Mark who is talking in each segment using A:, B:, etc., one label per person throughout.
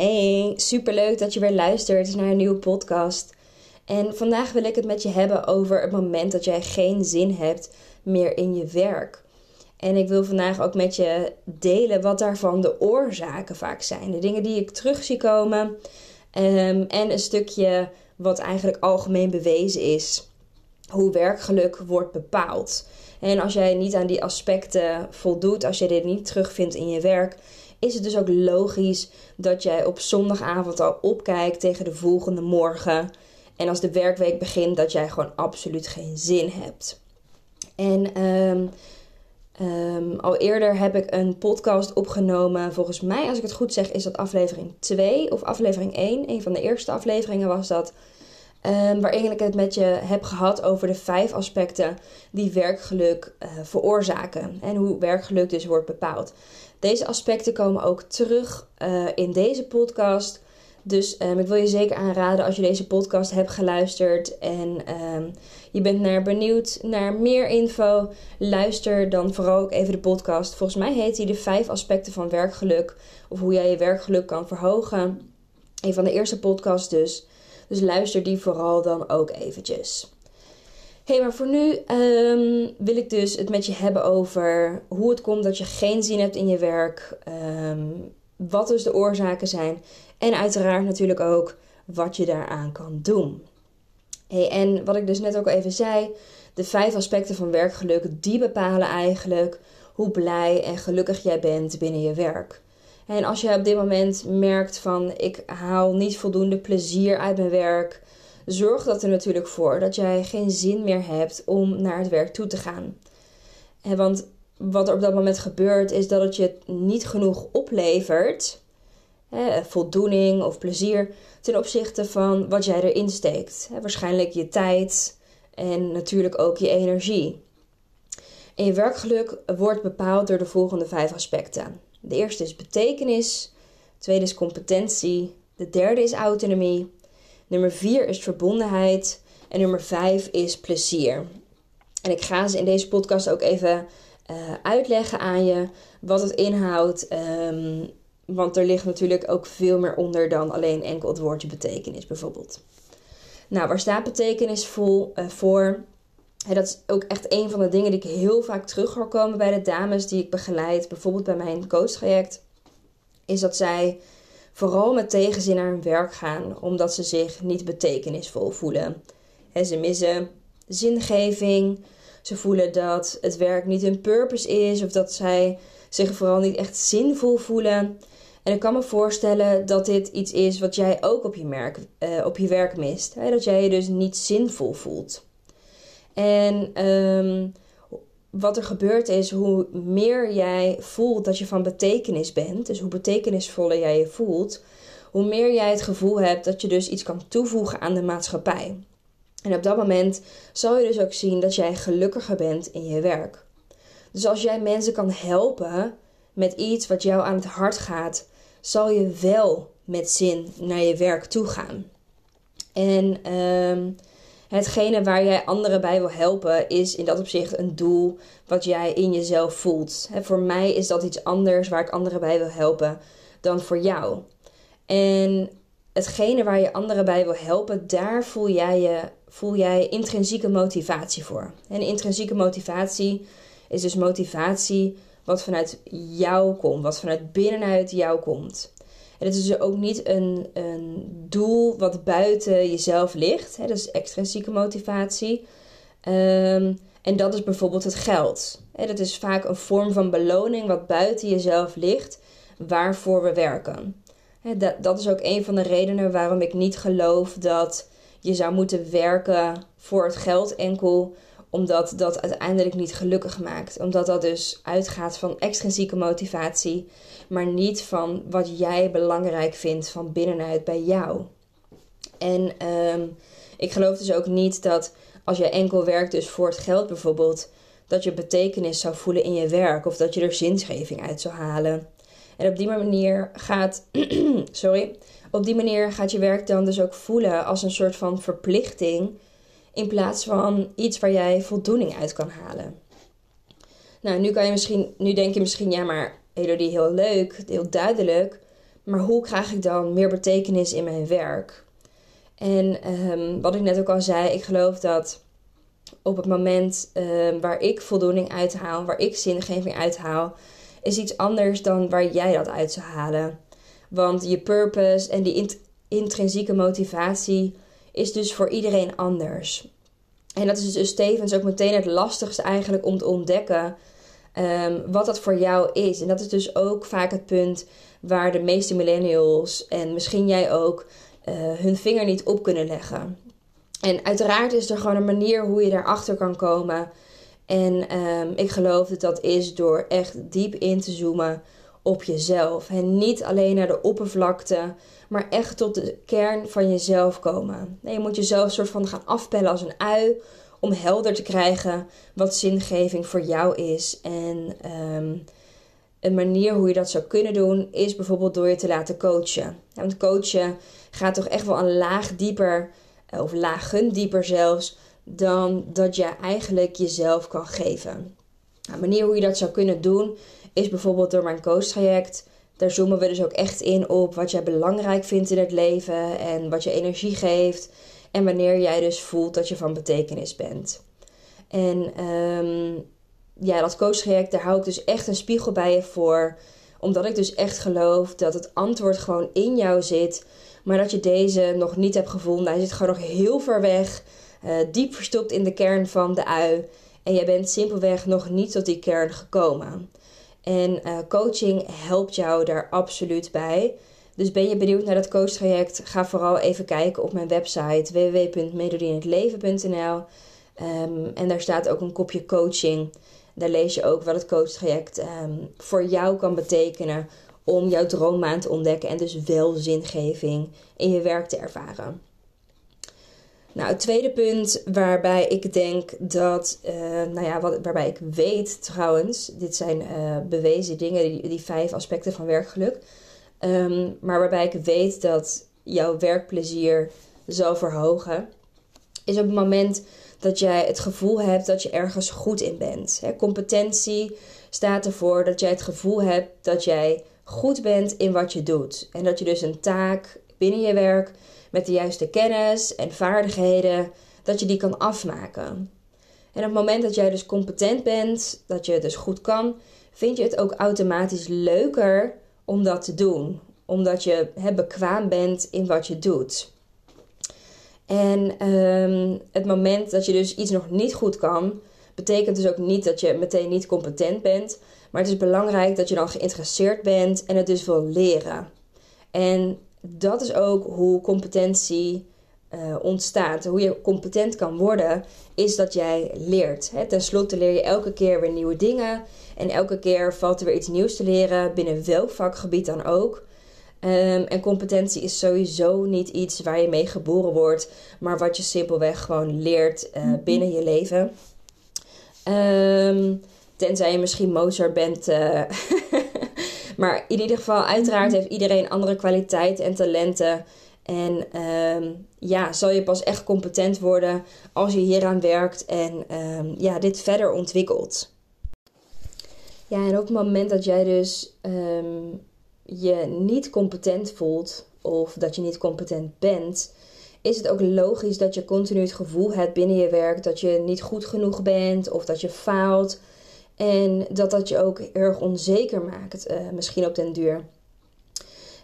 A: Hey, superleuk dat je weer luistert naar een nieuwe podcast. En vandaag wil ik het met je hebben over het moment dat jij geen zin hebt meer in je werk. En ik wil vandaag ook met je delen wat daarvan de oorzaken vaak zijn. De dingen die ik terug zie komen. Ehm, en een stukje wat eigenlijk algemeen bewezen is. Hoe werkgeluk wordt bepaald. En als jij niet aan die aspecten voldoet, als je dit niet terugvindt in je werk, is het dus ook logisch dat jij op zondagavond al opkijkt tegen de volgende morgen. En als de werkweek begint, dat jij gewoon absoluut geen zin hebt. En um, um, al eerder heb ik een podcast opgenomen. Volgens mij, als ik het goed zeg, is dat aflevering 2 of aflevering 1. Een van de eerste afleveringen was dat. Um, waarin ik het met je heb gehad over de vijf aspecten die werkgeluk uh, veroorzaken. En hoe werkgeluk dus wordt bepaald. Deze aspecten komen ook terug uh, in deze podcast. Dus um, ik wil je zeker aanraden als je deze podcast hebt geluisterd en um, je bent naar benieuwd naar meer info, luister dan vooral ook even de podcast. Volgens mij heet die de vijf aspecten van werkgeluk of hoe jij je werkgeluk kan verhogen. Een van de eerste podcasts dus. Dus luister die vooral dan ook eventjes hey, maar voor nu um, wil ik dus het met je hebben over hoe het komt dat je geen zin hebt in je werk. Um, wat dus de oorzaken zijn. En uiteraard natuurlijk ook wat je daaraan kan doen. Hey, en wat ik dus net ook even zei, de vijf aspecten van werkgeluk, die bepalen eigenlijk hoe blij en gelukkig jij bent binnen je werk. En als je op dit moment merkt van ik haal niet voldoende plezier uit mijn werk, zorgt dat er natuurlijk voor dat jij geen zin meer hebt om naar het werk toe te gaan. En want wat er op dat moment gebeurt, is dat het je niet genoeg oplevert, voldoening of plezier, ten opzichte van wat jij erin steekt. Waarschijnlijk je tijd en natuurlijk ook je energie. En je werkgeluk wordt bepaald door de volgende vijf aspecten. De eerste is betekenis, de tweede is competentie, de derde is autonomie, Nummer 4 is verbondenheid. En nummer 5 is plezier. En ik ga ze in deze podcast ook even uh, uitleggen aan je wat het inhoudt. Um, want er ligt natuurlijk ook veel meer onder dan alleen enkel het woordje betekenis, bijvoorbeeld. Nou, waar staat betekenisvol voor? En dat is ook echt een van de dingen die ik heel vaak terug hoor komen bij de dames die ik begeleid, bijvoorbeeld bij mijn coachtraject. Is dat zij vooral met tegenzin naar hun werk gaan, omdat ze zich niet betekenisvol voelen. En ze missen zingeving, ze voelen dat het werk niet hun purpose is of dat zij zich vooral niet echt zinvol voelen. En ik kan me voorstellen dat dit iets is wat jij ook op je, merk, uh, op je werk mist. Hè? Dat jij je dus niet zinvol voelt. En um, wat er gebeurt is, hoe meer jij voelt dat je van betekenis bent, dus hoe betekenisvoller jij je voelt, hoe meer jij het gevoel hebt dat je dus iets kan toevoegen aan de maatschappij. En op dat moment zal je dus ook zien dat jij gelukkiger bent in je werk. Dus als jij mensen kan helpen met iets wat jou aan het hart gaat, zal je wel met zin naar je werk toe gaan. En um, hetgene waar jij anderen bij wil helpen, is in dat opzicht een doel wat jij in jezelf voelt. voor mij is dat iets anders waar ik anderen bij wil helpen dan voor jou. En hetgene waar je anderen bij wil helpen, daar voel jij, je, voel jij intrinsieke motivatie voor. En intrinsieke motivatie is dus motivatie wat vanuit jou komt, wat vanuit binnenuit jou komt. En het is dus ook niet een, een doel wat buiten jezelf ligt. Hè? Dat is extrinsieke motivatie. Um, en dat is bijvoorbeeld het geld. Hè? Dat is vaak een vorm van beloning wat buiten jezelf ligt, waarvoor we werken. Hè, dat, dat is ook een van de redenen waarom ik niet geloof dat je zou moeten werken voor het geld enkel Omdat dat uiteindelijk niet gelukkig maakt. Omdat dat dus uitgaat van extrinsieke motivatie, maar niet van wat jij belangrijk vindt van binnenuit bij jou. En ehm, ik geloof dus ook niet dat als je enkel werkt dus voor het geld bijvoorbeeld, dat je betekenis zou voelen in je werk of dat je er zingeving uit zou halen. En op die manier gaat, sorry, op die manier gaat je werk dan dus ook voelen als een soort van verplichting in plaats van iets waar jij voldoening uit kan halen. Nou, nu kan je misschien, nu denk je misschien, ja, maar Elodie, heel leuk, heel duidelijk, maar hoe krijg ik dan meer betekenis in mijn werk? En um, wat ik net ook al zei, ik geloof dat op het moment um, waar ik voldoening uithaal, waar ik zingeving uithaal, is iets anders dan waar jij dat uit zou halen. Want je purpose en die int intrinsieke motivatie is dus voor iedereen anders. En dat is dus tevens ook meteen het lastigste eigenlijk om te ontdekken um, wat dat voor jou is. En dat is dus ook vaak het punt waar de meeste millennials en misschien jij ook uh, hun vinger niet op kunnen leggen. En uiteraard is er gewoon een manier hoe je daarachter kan komen. En um, ik geloof dat dat is door echt diep in te zoomen op jezelf. En niet alleen naar de oppervlakte, maar echt tot de kern van jezelf komen. je moet jezelf soort van gaan afpellen als een ui om helder te krijgen wat zingeving voor jou is. En um, een manier hoe je dat zou kunnen doen is bijvoorbeeld door je te laten coachen. Want coachen gaat toch echt wel een laag dieper, eh, of lagen dieper zelfs, dan dat je eigenlijk jezelf kan geven. Nou, een manier hoe je dat zou kunnen doen is bijvoorbeeld door mijn coach traject. Daar zoomen we dus ook echt in op wat jij belangrijk vindt in het leven en wat je energie geeft. En wanneer jij dus voelt dat je van betekenis bent. En um, ja, dat coachtraject, daar hou ik dus echt een spiegel bij je voor. Omdat ik dus echt geloof dat het antwoord gewoon in jou zit. Maar dat je deze nog niet hebt gevonden. Hij zit gewoon nog heel ver weg. Uh, diep verstopt in de kern van de ui. En jij bent simpelweg nog niet tot die kern gekomen. En uh, coaching helpt jou daar absoluut bij. Dus ben je benieuwd naar dat coachtraject? Ga vooral even kijken op mijn website www.melodieinhetleven.nl ehm, En daar staat ook een kopje coaching. Daar lees je ook wat het coachtraject um, voor jou kan betekenen om jouw droommaan te ontdekken en dus wel zingeving in je werk te ervaren. Nou, het tweede punt waarbij ik denk dat, uh, nou ja, waarbij ik weet trouwens, dit zijn uh, bewezen dingen, die, die vijf aspecten van werkgeluk. Um, maar waarbij ik weet dat jouw werkplezier zal verhogen, is op het moment dat jij het gevoel hebt dat je ergens goed in bent. competentie staat ervoor dat jij het gevoel hebt dat jij goed bent in wat je doet. En dat je dus een taak binnen je werk met de juiste kennis en vaardigheden, dat je die kan afmaken. En op het moment dat jij dus competent bent, dat je het dus goed kan, vind je het ook automatisch leuker om dat te doen. Omdat je he, bekwaam bent in wat je doet. En um, het moment dat je dus iets nog niet goed kan, betekent dus ook niet dat je meteen niet competent bent. Maar het is belangrijk dat je dan geïnteresseerd bent en het dus wil leren. En dat is ook hoe competentie uh, ontstaat. Hoe je competent kan worden, is dat jij leert. Hè? Ten slotte leer je elke keer weer nieuwe dingen. En elke keer valt er weer iets nieuws te leren, binnen welk vakgebied dan ook. Um, en competentie is sowieso niet iets waar je mee geboren wordt, maar wat je simpelweg gewoon leert uh, binnen je leven. Um, tenzij je misschien Mozart bent. Uh, maar in ieder geval, uiteraard heeft iedereen andere kwaliteiten en talenten. En um, ja, zal je pas echt competent worden als je hieraan werkt en ja, dit verder ontwikkelt. Ja, en op het moment dat jij dus um, je niet competent voelt of dat je niet competent bent, is het ook logisch dat je continu het gevoel hebt binnen je werk dat je niet goed genoeg bent of dat je faalt. En dat dat je ook erg onzeker maakt, uh, misschien op den duur.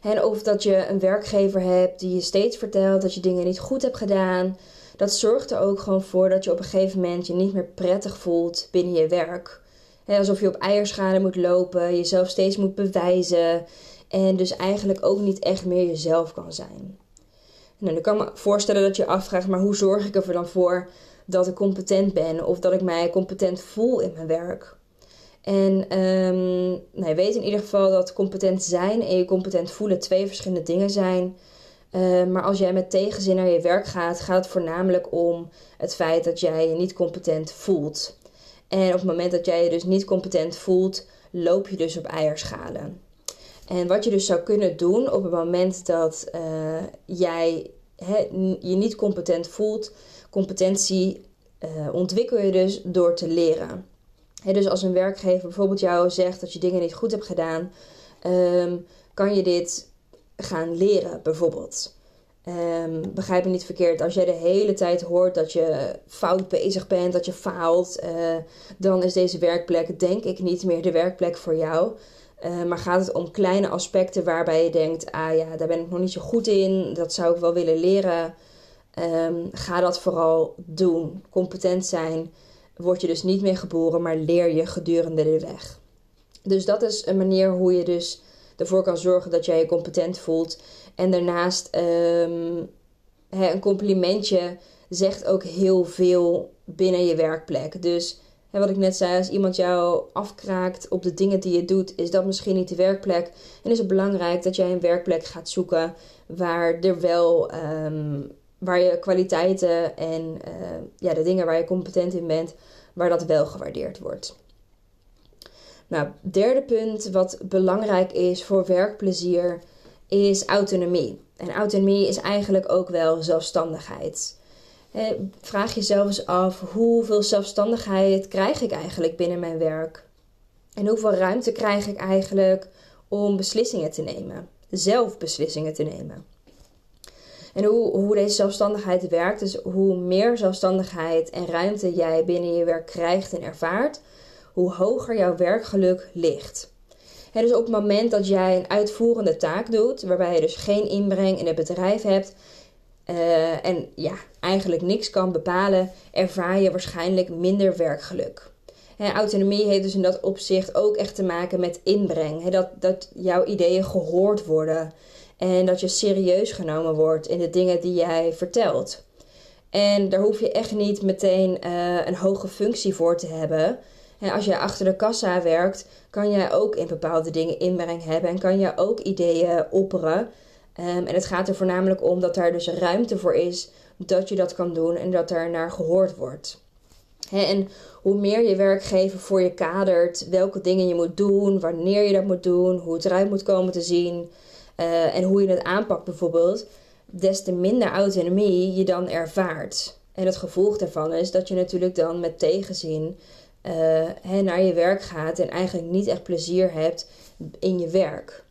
A: En of dat je een werkgever hebt die je steeds vertelt dat je dingen niet goed hebt gedaan. Dat zorgt er ook gewoon voor dat je op een gegeven moment je niet meer prettig voelt binnen je werk alsof je op eierschalen moet lopen, jezelf steeds moet bewijzen. En dus eigenlijk ook niet echt meer jezelf kan zijn. Nou, dan kan me voorstellen dat je afvraagt, maar hoe zorg ik er dan voor dat ik competent ben of dat ik mij competent voel in mijn werk. En um, weet in ieder geval dat competent zijn en je competent voelen twee verschillende dingen zijn. Uh, maar als jij met tegenzin naar je werk gaat, gaat het voornamelijk om het feit dat jij je niet competent voelt. En op het moment dat jij je dus niet competent voelt, loop je dus op eierschalen. En wat je dus zou kunnen doen op het moment dat uh, jij je niet competent voelt, competentie uh, ontwikkel je dus door te leren. Dus als een werkgever bijvoorbeeld jou zegt dat je dingen niet goed hebt gedaan, um, kan je dit gaan leren, bijvoorbeeld. Um, begrijp me niet verkeerd. Als jij de hele tijd hoort dat je fout bezig bent, dat je faalt, uh, dan is deze werkplek denk ik niet meer de werkplek voor jou. Uh, maar gaat het om kleine aspecten waarbij je denkt: ah ja, daar ben ik nog niet zo goed in, dat zou ik wel willen leren. Um, ga dat vooral doen. Competent zijn. Word je dus niet meer geboren, maar leer je gedurende de weg. Dus dat is een manier hoe je dus ervoor kan zorgen dat jij je competent voelt. En daarnaast um, een complimentje zegt ook heel veel binnen je werkplek. Dus wat ik net zei, als iemand jou afkraakt op de dingen die je doet, is dat misschien niet de werkplek. En is het belangrijk dat jij een werkplek gaat zoeken waar er wel. Um, waar je kwaliteiten en uh, ja, de dingen waar je competent in bent, waar dat wel gewaardeerd wordt. Nou, derde punt wat belangrijk is voor werkplezier is autonomie. En autonomie is eigenlijk ook wel zelfstandigheid. Vraag jezelf eens af hoeveel zelfstandigheid krijg ik eigenlijk binnen mijn werk? En hoeveel ruimte krijg ik eigenlijk om beslissingen te nemen? Zelf beslissingen te nemen. En hoe, hoe deze zelfstandigheid werkt, dus hoe meer zelfstandigheid en ruimte jij binnen je werk krijgt en ervaart, hoe hoger jouw werkgeluk ligt. dus op het moment dat jij een uitvoerende taak doet, waarbij je dus geen inbreng in het bedrijf hebt uh, en ja, eigenlijk niks kan bepalen, ervaar je waarschijnlijk minder werkgeluk. autonomie heeft dus in dat opzicht ook echt te maken met inbreng. dat, dat jouw ideeën gehoord worden en dat je serieus genomen wordt in de dingen die jij vertelt. En daar hoef je echt niet meteen uh, een hoge functie voor te hebben. En als je achter de kassa werkt, kan jij ook in bepaalde dingen inbreng hebben en kan je ook ideeën opperen. Um, en het gaat er voornamelijk om dat daar dus ruimte voor is dat je dat kan doen en dat er naar gehoord wordt. en hoe meer je werkgever voor je kadert, welke dingen je moet doen, wanneer je dat moet doen, hoe het eruit moet komen te zien en hoe je het aanpakt bijvoorbeeld, des te minder autonomie je dan ervaart. En het gevolg daarvan is dat je natuurlijk dan met tegenzin uh, naar je werk gaat en eigenlijk niet echt plezier hebt in je werk.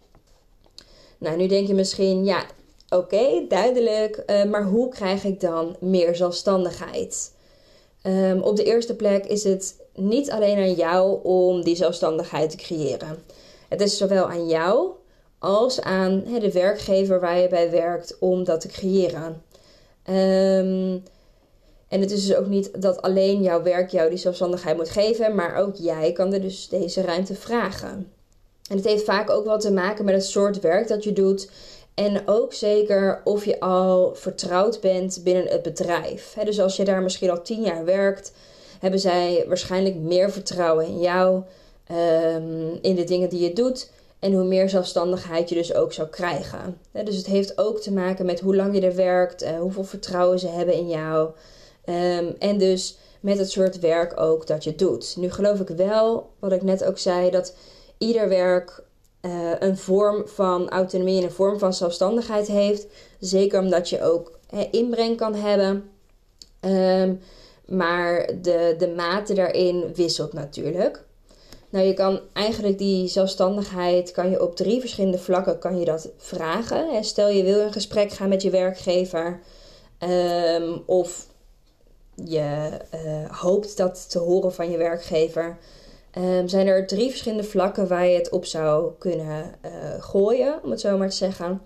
A: Nou, nu denk je misschien, ja, oké, duidelijk, uh, maar hoe krijg ik dan meer zelfstandigheid? Um, op de eerste plek is het niet alleen aan jou om die zelfstandigheid te creëren. Het is zowel aan jou als aan de werkgever waar je bij werkt om dat te creëren. Um, en het is dus ook niet dat alleen jouw werk jou die zelfstandigheid moet geven, maar ook jij kan er dus deze ruimte vragen. En het heeft vaak ook wel te maken met het soort werk dat je doet. En ook zeker of je al vertrouwd bent binnen het bedrijf. dus als je daar misschien al tien jaar werkt, hebben zij waarschijnlijk meer vertrouwen in jou, ehm, in de dingen die je doet. En hoe meer zelfstandigheid je dus ook zou krijgen. dus het heeft ook te maken met hoe lang je er werkt, uh, hoeveel vertrouwen ze hebben in jou. Ehm, en dus met het soort werk ook dat je doet. Nu geloof ik wel, wat ik net ook zei, dat ieder werk uh, een vorm van autonomie en een vorm van zelfstandigheid heeft. Zeker omdat je ook inbreng kan hebben. Um, maar de, de mate daarin wisselt natuurlijk. Nou, je kan eigenlijk die zelfstandigheid kan je op drie verschillende vlakken kan je dat vragen. Stel je wil een gesprek gaan met je werkgever. Um, of je uh, hoopt dat te horen van je werkgever. Um, zijn er drie verschillende vlakken waar je het op zou kunnen uh, gooien, om het zo maar te zeggen.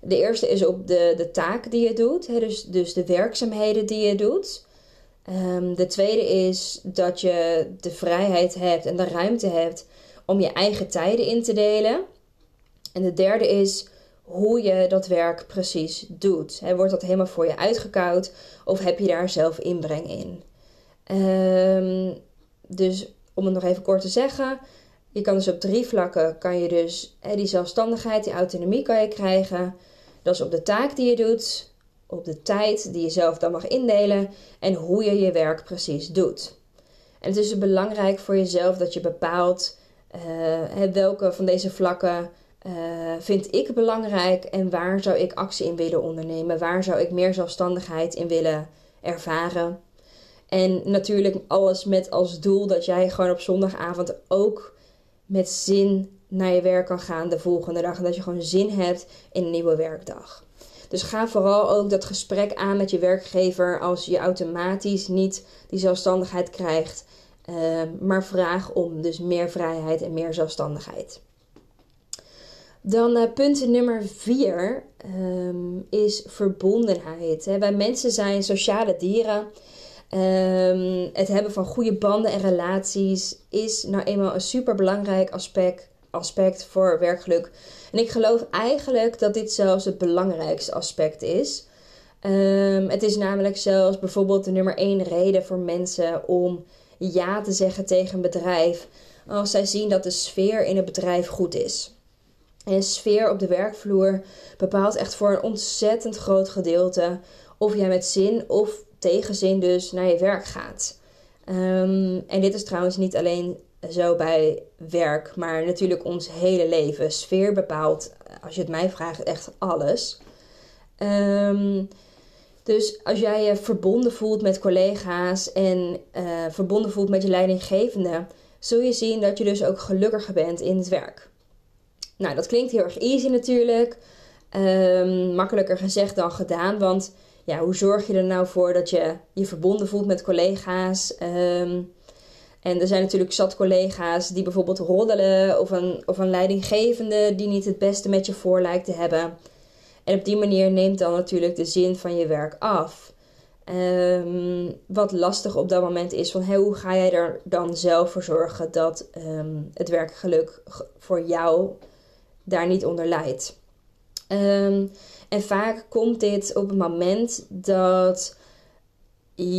A: De eerste is op de, de taak die je doet, hè, dus, dus de werkzaamheden die je doet. Um, de tweede is dat je de vrijheid hebt en de ruimte hebt om je eigen tijden in te delen. En de derde is hoe je dat werk precies doet. wordt dat helemaal voor je uitgekoud of heb je daar zelf inbreng in? Ehm, dus om het nog even kort te zeggen, je kan dus op drie vlakken kan je dus die zelfstandigheid, die autonomie kan je krijgen. Dat is op de taak die je doet, op de tijd die je zelf dan mag indelen en hoe je je werk precies doet. En het is dus belangrijk voor jezelf dat je bepaalt uh, welke van deze vlakken uh, vind ik belangrijk en waar zou ik actie in willen ondernemen? Waar zou ik meer zelfstandigheid in willen ervaren? En natuurlijk alles met als doel dat jij gewoon op zondagavond ook met zin naar je werk kan gaan de volgende dag. En dat je gewoon zin hebt in een nieuwe werkdag. Dus ga vooral ook dat gesprek aan met je werkgever als je automatisch niet die zelfstandigheid krijgt. Ehm, maar vraag om dus meer vrijheid en meer zelfstandigheid. Dan uh, punt nummer vier ehm, is verbondenheid. Hè. Wij mensen zijn sociale dieren. Um, het hebben van goede banden en relaties is nou eenmaal een super belangrijk aspect, aspect voor werkgeluk. En ik geloof eigenlijk dat dit zelfs het belangrijkste aspect is. Um, het is namelijk zelfs bijvoorbeeld de nummer één reden voor mensen om ja te zeggen tegen een bedrijf als zij zien dat de sfeer in het bedrijf goed is. En sfeer op de werkvloer bepaalt echt voor een ontzettend groot gedeelte of jij met zin of tegenzin dus naar je werk gaat. Ehm, en dit is trouwens niet alleen zo bij werk, maar natuurlijk ons hele leven. Sfeer bepaalt, als je het mij vraagt, echt alles. Ehm, dus als jij je verbonden voelt met collega's en uh, verbonden voelt met je leidinggevende, zul je zien dat je dus ook gelukkiger bent in het werk. Nou, dat klinkt heel erg easy natuurlijk. Um, makkelijker gezegd dan gedaan, want ja, hoe zorg je er nou voor dat je je verbonden voelt met collega's? Ehm, en er zijn natuurlijk zat collega's die bijvoorbeeld roddelen of een, of een leidinggevende die niet het beste met je voor lijkt te hebben. En op die manier neemt dan natuurlijk de zin van je werk af. Um, wat lastig op dat moment is van hoe ga jij er dan zelf voor zorgen dat um, het werkgeluk voor jou daar niet onder leidt. Um, en vaak komt dit op het moment dat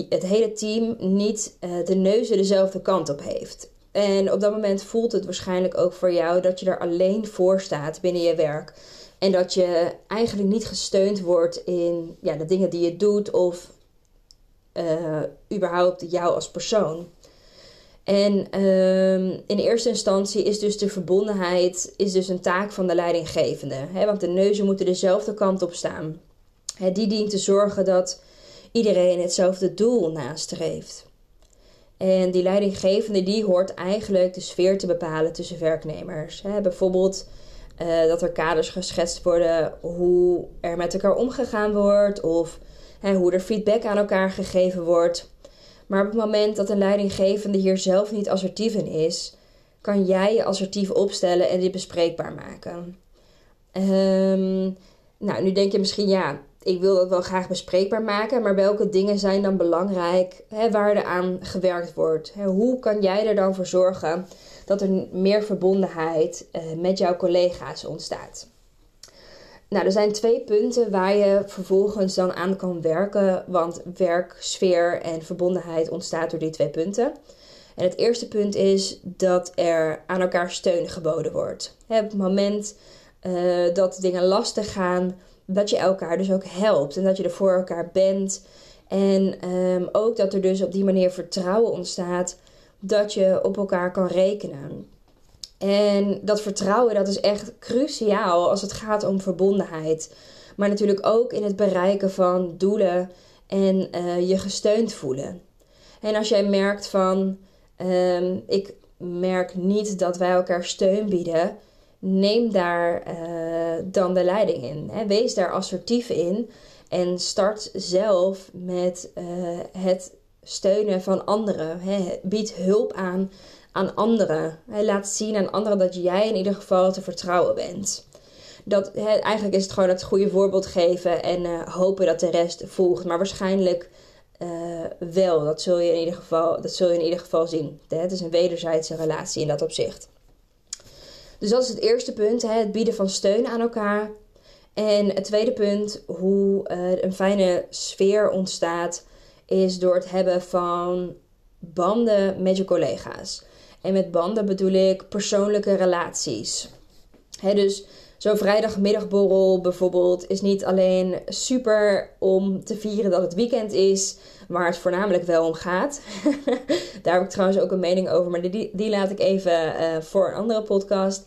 A: het hele team niet uh, de neuzen dezelfde kant op heeft. En op dat moment voelt het waarschijnlijk ook voor jou dat je er alleen voor staat binnen je werk. En dat je eigenlijk niet gesteund wordt in ja, de dingen die je doet of uh, überhaupt jou als persoon. En um, in eerste instantie is dus de verbondenheid is dus een taak van de leidinggevende. Hè? Want de neuzen moeten dezelfde kant op staan. Hè, die dient te zorgen dat iedereen hetzelfde doel nastreeft. En die leidinggevende die hoort eigenlijk de sfeer te bepalen tussen werknemers. Bijvoorbeeld uh, dat er kaders geschetst worden hoe er met elkaar omgegaan wordt of hoe er feedback aan elkaar gegeven wordt. Maar op het moment dat een leidinggevende hier zelf niet assertief in is, kan jij je assertief opstellen en dit bespreekbaar maken. Um, nou, nu denk je misschien, ja, ik wil dat wel graag bespreekbaar maken, maar welke dingen zijn dan belangrijk hè, waar er aan gewerkt wordt? Hè, hoe kan jij er dan voor zorgen dat er meer verbondenheid uh, met jouw collega's ontstaat? Nou, er zijn twee punten waar je vervolgens dan aan kan werken, want werksfeer en verbondenheid ontstaat door die twee punten. En het eerste punt is dat er aan elkaar steun geboden wordt. op het moment uh, dat dingen lastig gaan, dat je elkaar dus ook helpt en dat je er voor elkaar bent. En um, ook dat er dus op die manier vertrouwen ontstaat dat je op elkaar kan rekenen. En dat vertrouwen dat is echt cruciaal als het gaat om verbondenheid. Maar natuurlijk ook in het bereiken van doelen en uh, je gesteund voelen. En als jij merkt van um, ik merk niet dat wij elkaar steun bieden, neem daar uh, dan de leiding in. Hè? Wees daar assertief in en start zelf met uh, het steunen van anderen. Hè? Bied hulp aan aan anderen. Laat zien aan anderen dat jij in ieder geval te vertrouwen bent. Dat, eigenlijk is het gewoon het goede voorbeeld geven en uh, hopen dat de rest volgt. Maar waarschijnlijk wel. Dat zul, je in ieder geval, dat zul je in ieder geval zien. Het is een wederzijdse relatie in dat opzicht. Dus dat is het eerste punt, hè, het bieden van steun aan elkaar. En het tweede punt, hoe uh, een fijne sfeer ontstaat, is door het hebben van banden met je collega's. En met banden bedoel ik persoonlijke relaties. dus zo'n vrijdagmiddagborrel bijvoorbeeld is niet alleen super om te vieren dat het weekend is, waar het voornamelijk wel om gaat. Daar heb ik trouwens ook een mening over, maar die, die laat ik even uh, voor een andere podcast.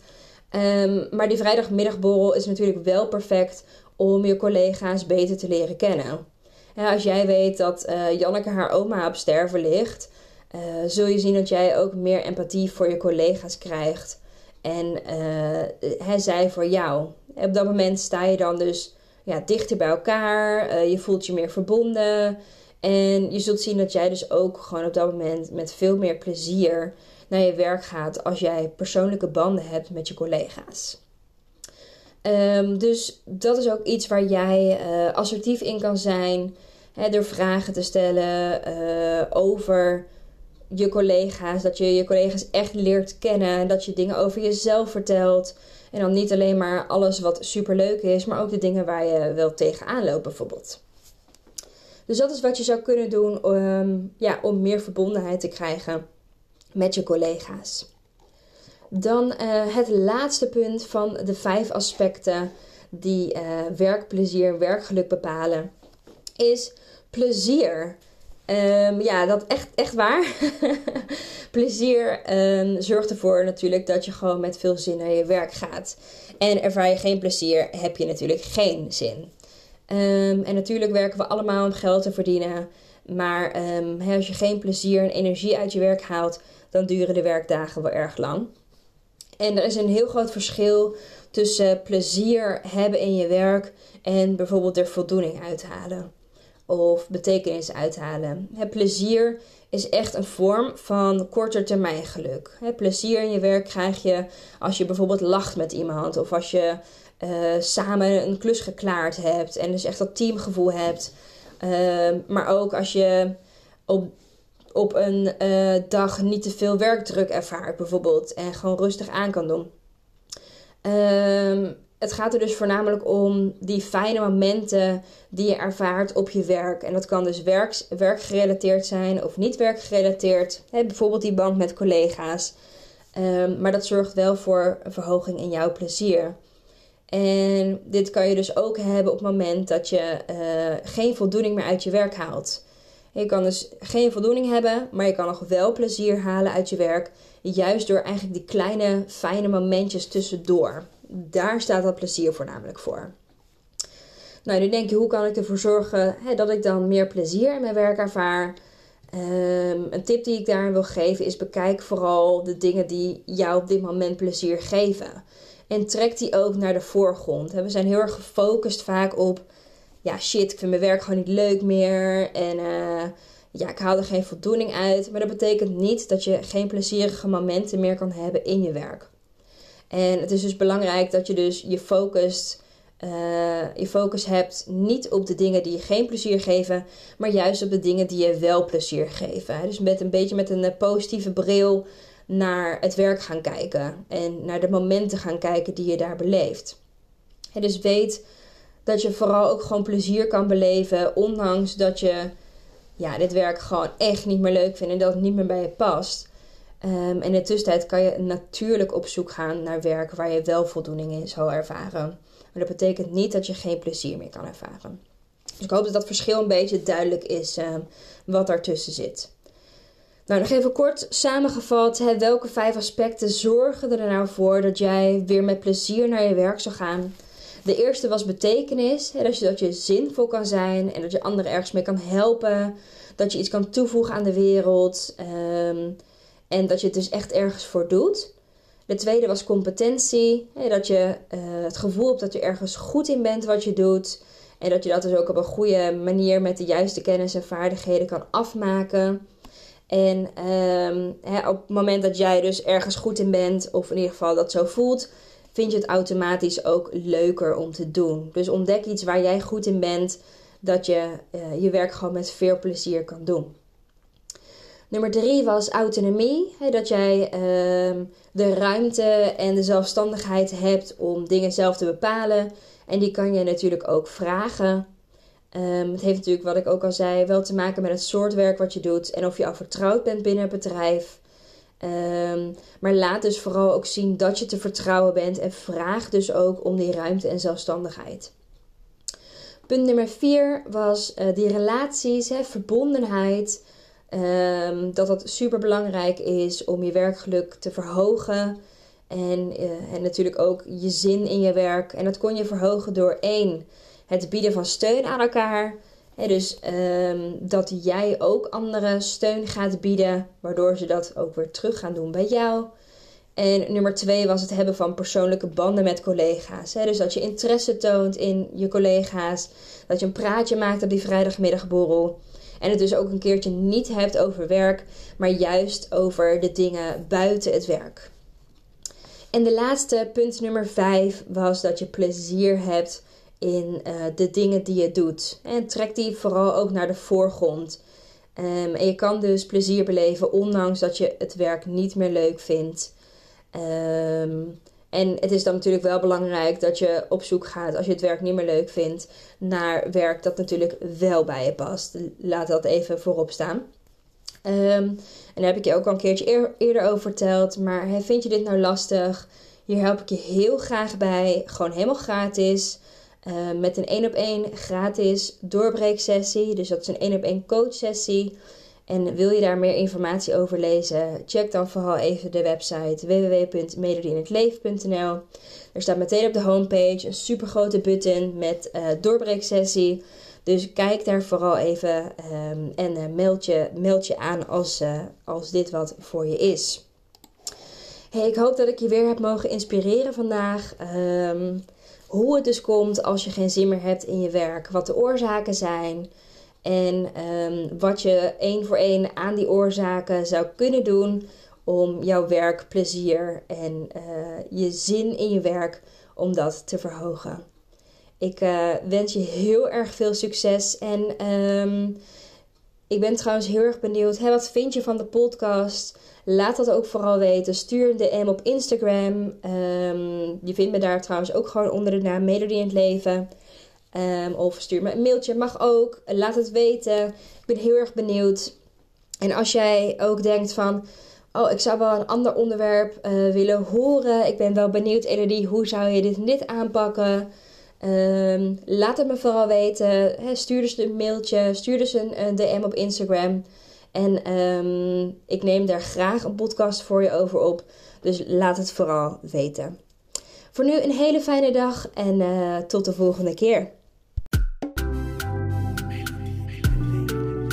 A: Um, maar die vrijdagmiddagborrel is natuurlijk wel perfect om je collega's beter te leren kennen. als jij weet dat uh, Janneke haar oma op sterven ligt, uh, zul je zien dat jij ook meer empathie voor je collega's krijgt. En uh, hij zij voor jou. op dat moment sta je dan dus ja, dichter bij elkaar. je voelt je meer verbonden. En je zult zien dat jij dus ook gewoon op dat moment met veel meer plezier naar je werk gaat als jij persoonlijke banden hebt met je collega's. Um, dus dat is ook iets waar jij uh, assertief in kan zijn. Hè, door vragen te stellen over je collega's. Dat je je collega's echt leert kennen. Dat je dingen over jezelf vertelt. En dan niet alleen maar alles wat superleuk is, maar ook de dingen waar je wel tegenaan loopt, bijvoorbeeld. Dus dat is wat je zou kunnen doen um, ja, om meer verbondenheid te krijgen met je collega's. Dan uh, het laatste punt van de vijf aspecten die uh, werkplezier en werkgeluk bepalen, is plezier. Um, ja, dat echt, echt waar. plezier um, zorgt ervoor natuurlijk dat je gewoon met veel zin naar je werk gaat. En ervaar je geen plezier, heb je natuurlijk geen zin. Um, en natuurlijk werken we allemaal om geld te verdienen. Maar als je geen plezier en energie uit je werk haalt, dan duren de werkdagen wel erg lang. En er is een heel groot verschil tussen plezier hebben in je werk en bijvoorbeeld er voldoening uithalen of betekenis uithalen. Het plezier is echt een vorm van korte termijn geluk. plezier in je werk krijg je als je bijvoorbeeld lacht met iemand of als je uh, samen een klus geklaard hebt en dus echt dat teamgevoel hebt. Uh, maar ook als je op op een uh, dag niet te veel werkdruk ervaart, bijvoorbeeld. En gewoon rustig aan kan doen. Um, het gaat er dus voornamelijk om die fijne momenten die je ervaart op je werk. En dat kan dus werk, werkgerelateerd zijn of niet werkgerelateerd. Bijvoorbeeld die band met collega's. Um, maar dat zorgt wel voor een verhoging in jouw plezier. En dit kan je dus ook hebben op het moment dat je uh, geen voldoening meer uit je werk haalt. Je kan dus geen voldoening hebben, maar je kan nog wel plezier halen uit je werk. Juist door eigenlijk die kleine, fijne momentjes tussendoor. Daar staat dat plezier voornamelijk voor. Nou, nu denk je, hoe kan ik ervoor zorgen hè, dat ik dan meer plezier in mijn werk ervaar? Um, een tip die ik daarin wil geven is: bekijk vooral de dingen die jou op dit moment plezier geven. En trek die ook naar de voorgrond. We zijn heel erg gefocust vaak op ja, shit, ik vind mijn werk gewoon niet leuk meer. En uh, ja, ik haal er geen voldoening uit. Maar dat betekent niet dat je geen plezierige momenten meer kan hebben in je werk. En het is dus belangrijk dat je dus je uh, je focus hebt niet op de dingen die je geen plezier geven, maar juist op de dingen die je wel plezier geven. Dus met een beetje met een eh, positieve bril naar het werk gaan kijken en naar de momenten gaan kijken die je daar beleeft. Dus weet dat je vooral ook gewoon plezier kan beleven, ondanks dat je ja, dit werk gewoon echt niet meer leuk vindt en dat het niet meer bij je past. En in de tussentijd kan je natuurlijk op zoek gaan naar werk waar je wel voldoening in zou ervaren. Maar dat betekent niet dat je geen plezier meer kan ervaren. Dus ik hoop dat dat verschil een beetje duidelijk is um, wat daartussen zit. Nou, nog even kort samengevat. Welke vijf aspecten zorgen er nou voor dat jij weer met plezier naar je werk zou gaan? De eerste was betekenis. Hè, dat, je, dat je zinvol kan zijn en dat je anderen ergens mee kan helpen. Dat je iets kan toevoegen aan de wereld. Ehm, en dat je het dus echt ergens voor doet. De tweede was competentie. Hè, dat je uh, het gevoel hebt dat je ergens goed in bent wat je doet. En dat je dat dus ook op een goede manier met de juiste kennis en vaardigheden kan afmaken. En um, hè, op het moment dat jij dus ergens goed in bent, of in ieder geval dat zo voelt, vind je het automatisch ook leuker om te doen. Dus ontdek iets waar jij goed in bent, dat je uh, je werk gewoon met veel plezier kan doen. Nummer drie was autonomie. Hè, dat jij ehm, de ruimte en de zelfstandigheid hebt om dingen zelf te bepalen. En die kan je natuurlijk ook vragen. Um, het heeft natuurlijk, wat ik ook al zei, wel te maken met het soort werk wat je doet en of je al vertrouwd bent binnen het bedrijf. Ehm, maar laat dus vooral ook zien dat je te vertrouwen bent en vraag dus ook om die ruimte en zelfstandigheid. Punt nummer vier was uh, die relaties, hè, verbondenheid. Um, dat dat super belangrijk is om je werkgeluk te verhogen. En, uh, en natuurlijk ook je zin in je werk. En dat kon je verhogen door één, het bieden van steun aan elkaar. dus um, dat jij ook anderen steun gaat bieden, waardoor ze dat ook weer terug gaan doen bij jou. En nummer twee was het hebben van persoonlijke banden met collega's. dus dat je interesse toont in je collega's. Dat je een praatje maakt op die vrijdagmiddagborrel. En het dus ook een keertje niet hebt over werk, maar juist over de dingen buiten het werk. En de laatste punt nummer vijf was dat je plezier hebt in uh, de dingen die je doet. En trek die vooral ook naar de voorgrond. Um, en je kan dus plezier beleven ondanks dat je het werk niet meer leuk vindt. Um, en het is dan natuurlijk wel belangrijk dat je op zoek gaat, als je het werk niet meer leuk vindt, naar werk dat natuurlijk wel bij je past. Laat dat even voorop staan. Um, en daar heb ik je ook al een keertje eerder over verteld. Maar vind je dit nou lastig? Hier help ik je heel graag bij. Gewoon helemaal gratis. Uh, met een 1 op 1 gratis doorbreeksessie. Dus dat is een 1 op 1 coachsessie. En wil je daar meer informatie over lezen? Check dan vooral even de website www.melodieinhetleven.nl. Er staat meteen op de homepage een super grote button met uh, doorbreeksessie. Dus kijk daar vooral even um, en uh, meld, je, meld je aan als, uh, als dit wat voor je is. Hey, ik hoop dat ik je weer heb mogen inspireren vandaag. Um, hoe het dus komt als je geen zin meer hebt in je werk. Wat de oorzaken zijn. En um, wat je één voor één aan die oorzaken zou kunnen doen om jouw werkplezier en uh, je zin in je werk om dat te verhogen. Ik uh, wens je heel erg veel succes en um, ik ben trouwens heel erg benieuwd. Wat vind je van de podcast? Laat dat ook vooral weten. Stuur een DM op Instagram. Um, je vindt me daar trouwens ook gewoon onder de naam Melody in het Leven. Um, of stuur me een mailtje, mag ook. Laat het weten. Ik ben heel erg benieuwd. En als jij ook denkt van... Oh, ik zou wel een ander onderwerp uh, willen horen. Ik ben wel benieuwd, Elodie, hoe zou je dit en dit aanpakken? Um, laat het me vooral weten. Stuur dus een mailtje, stuur dus een, DM op Instagram. En um, ik neem daar graag een podcast voor je over op. Dus laat het vooral weten. Voor nu een hele fijne dag en uh, tot de volgende keer.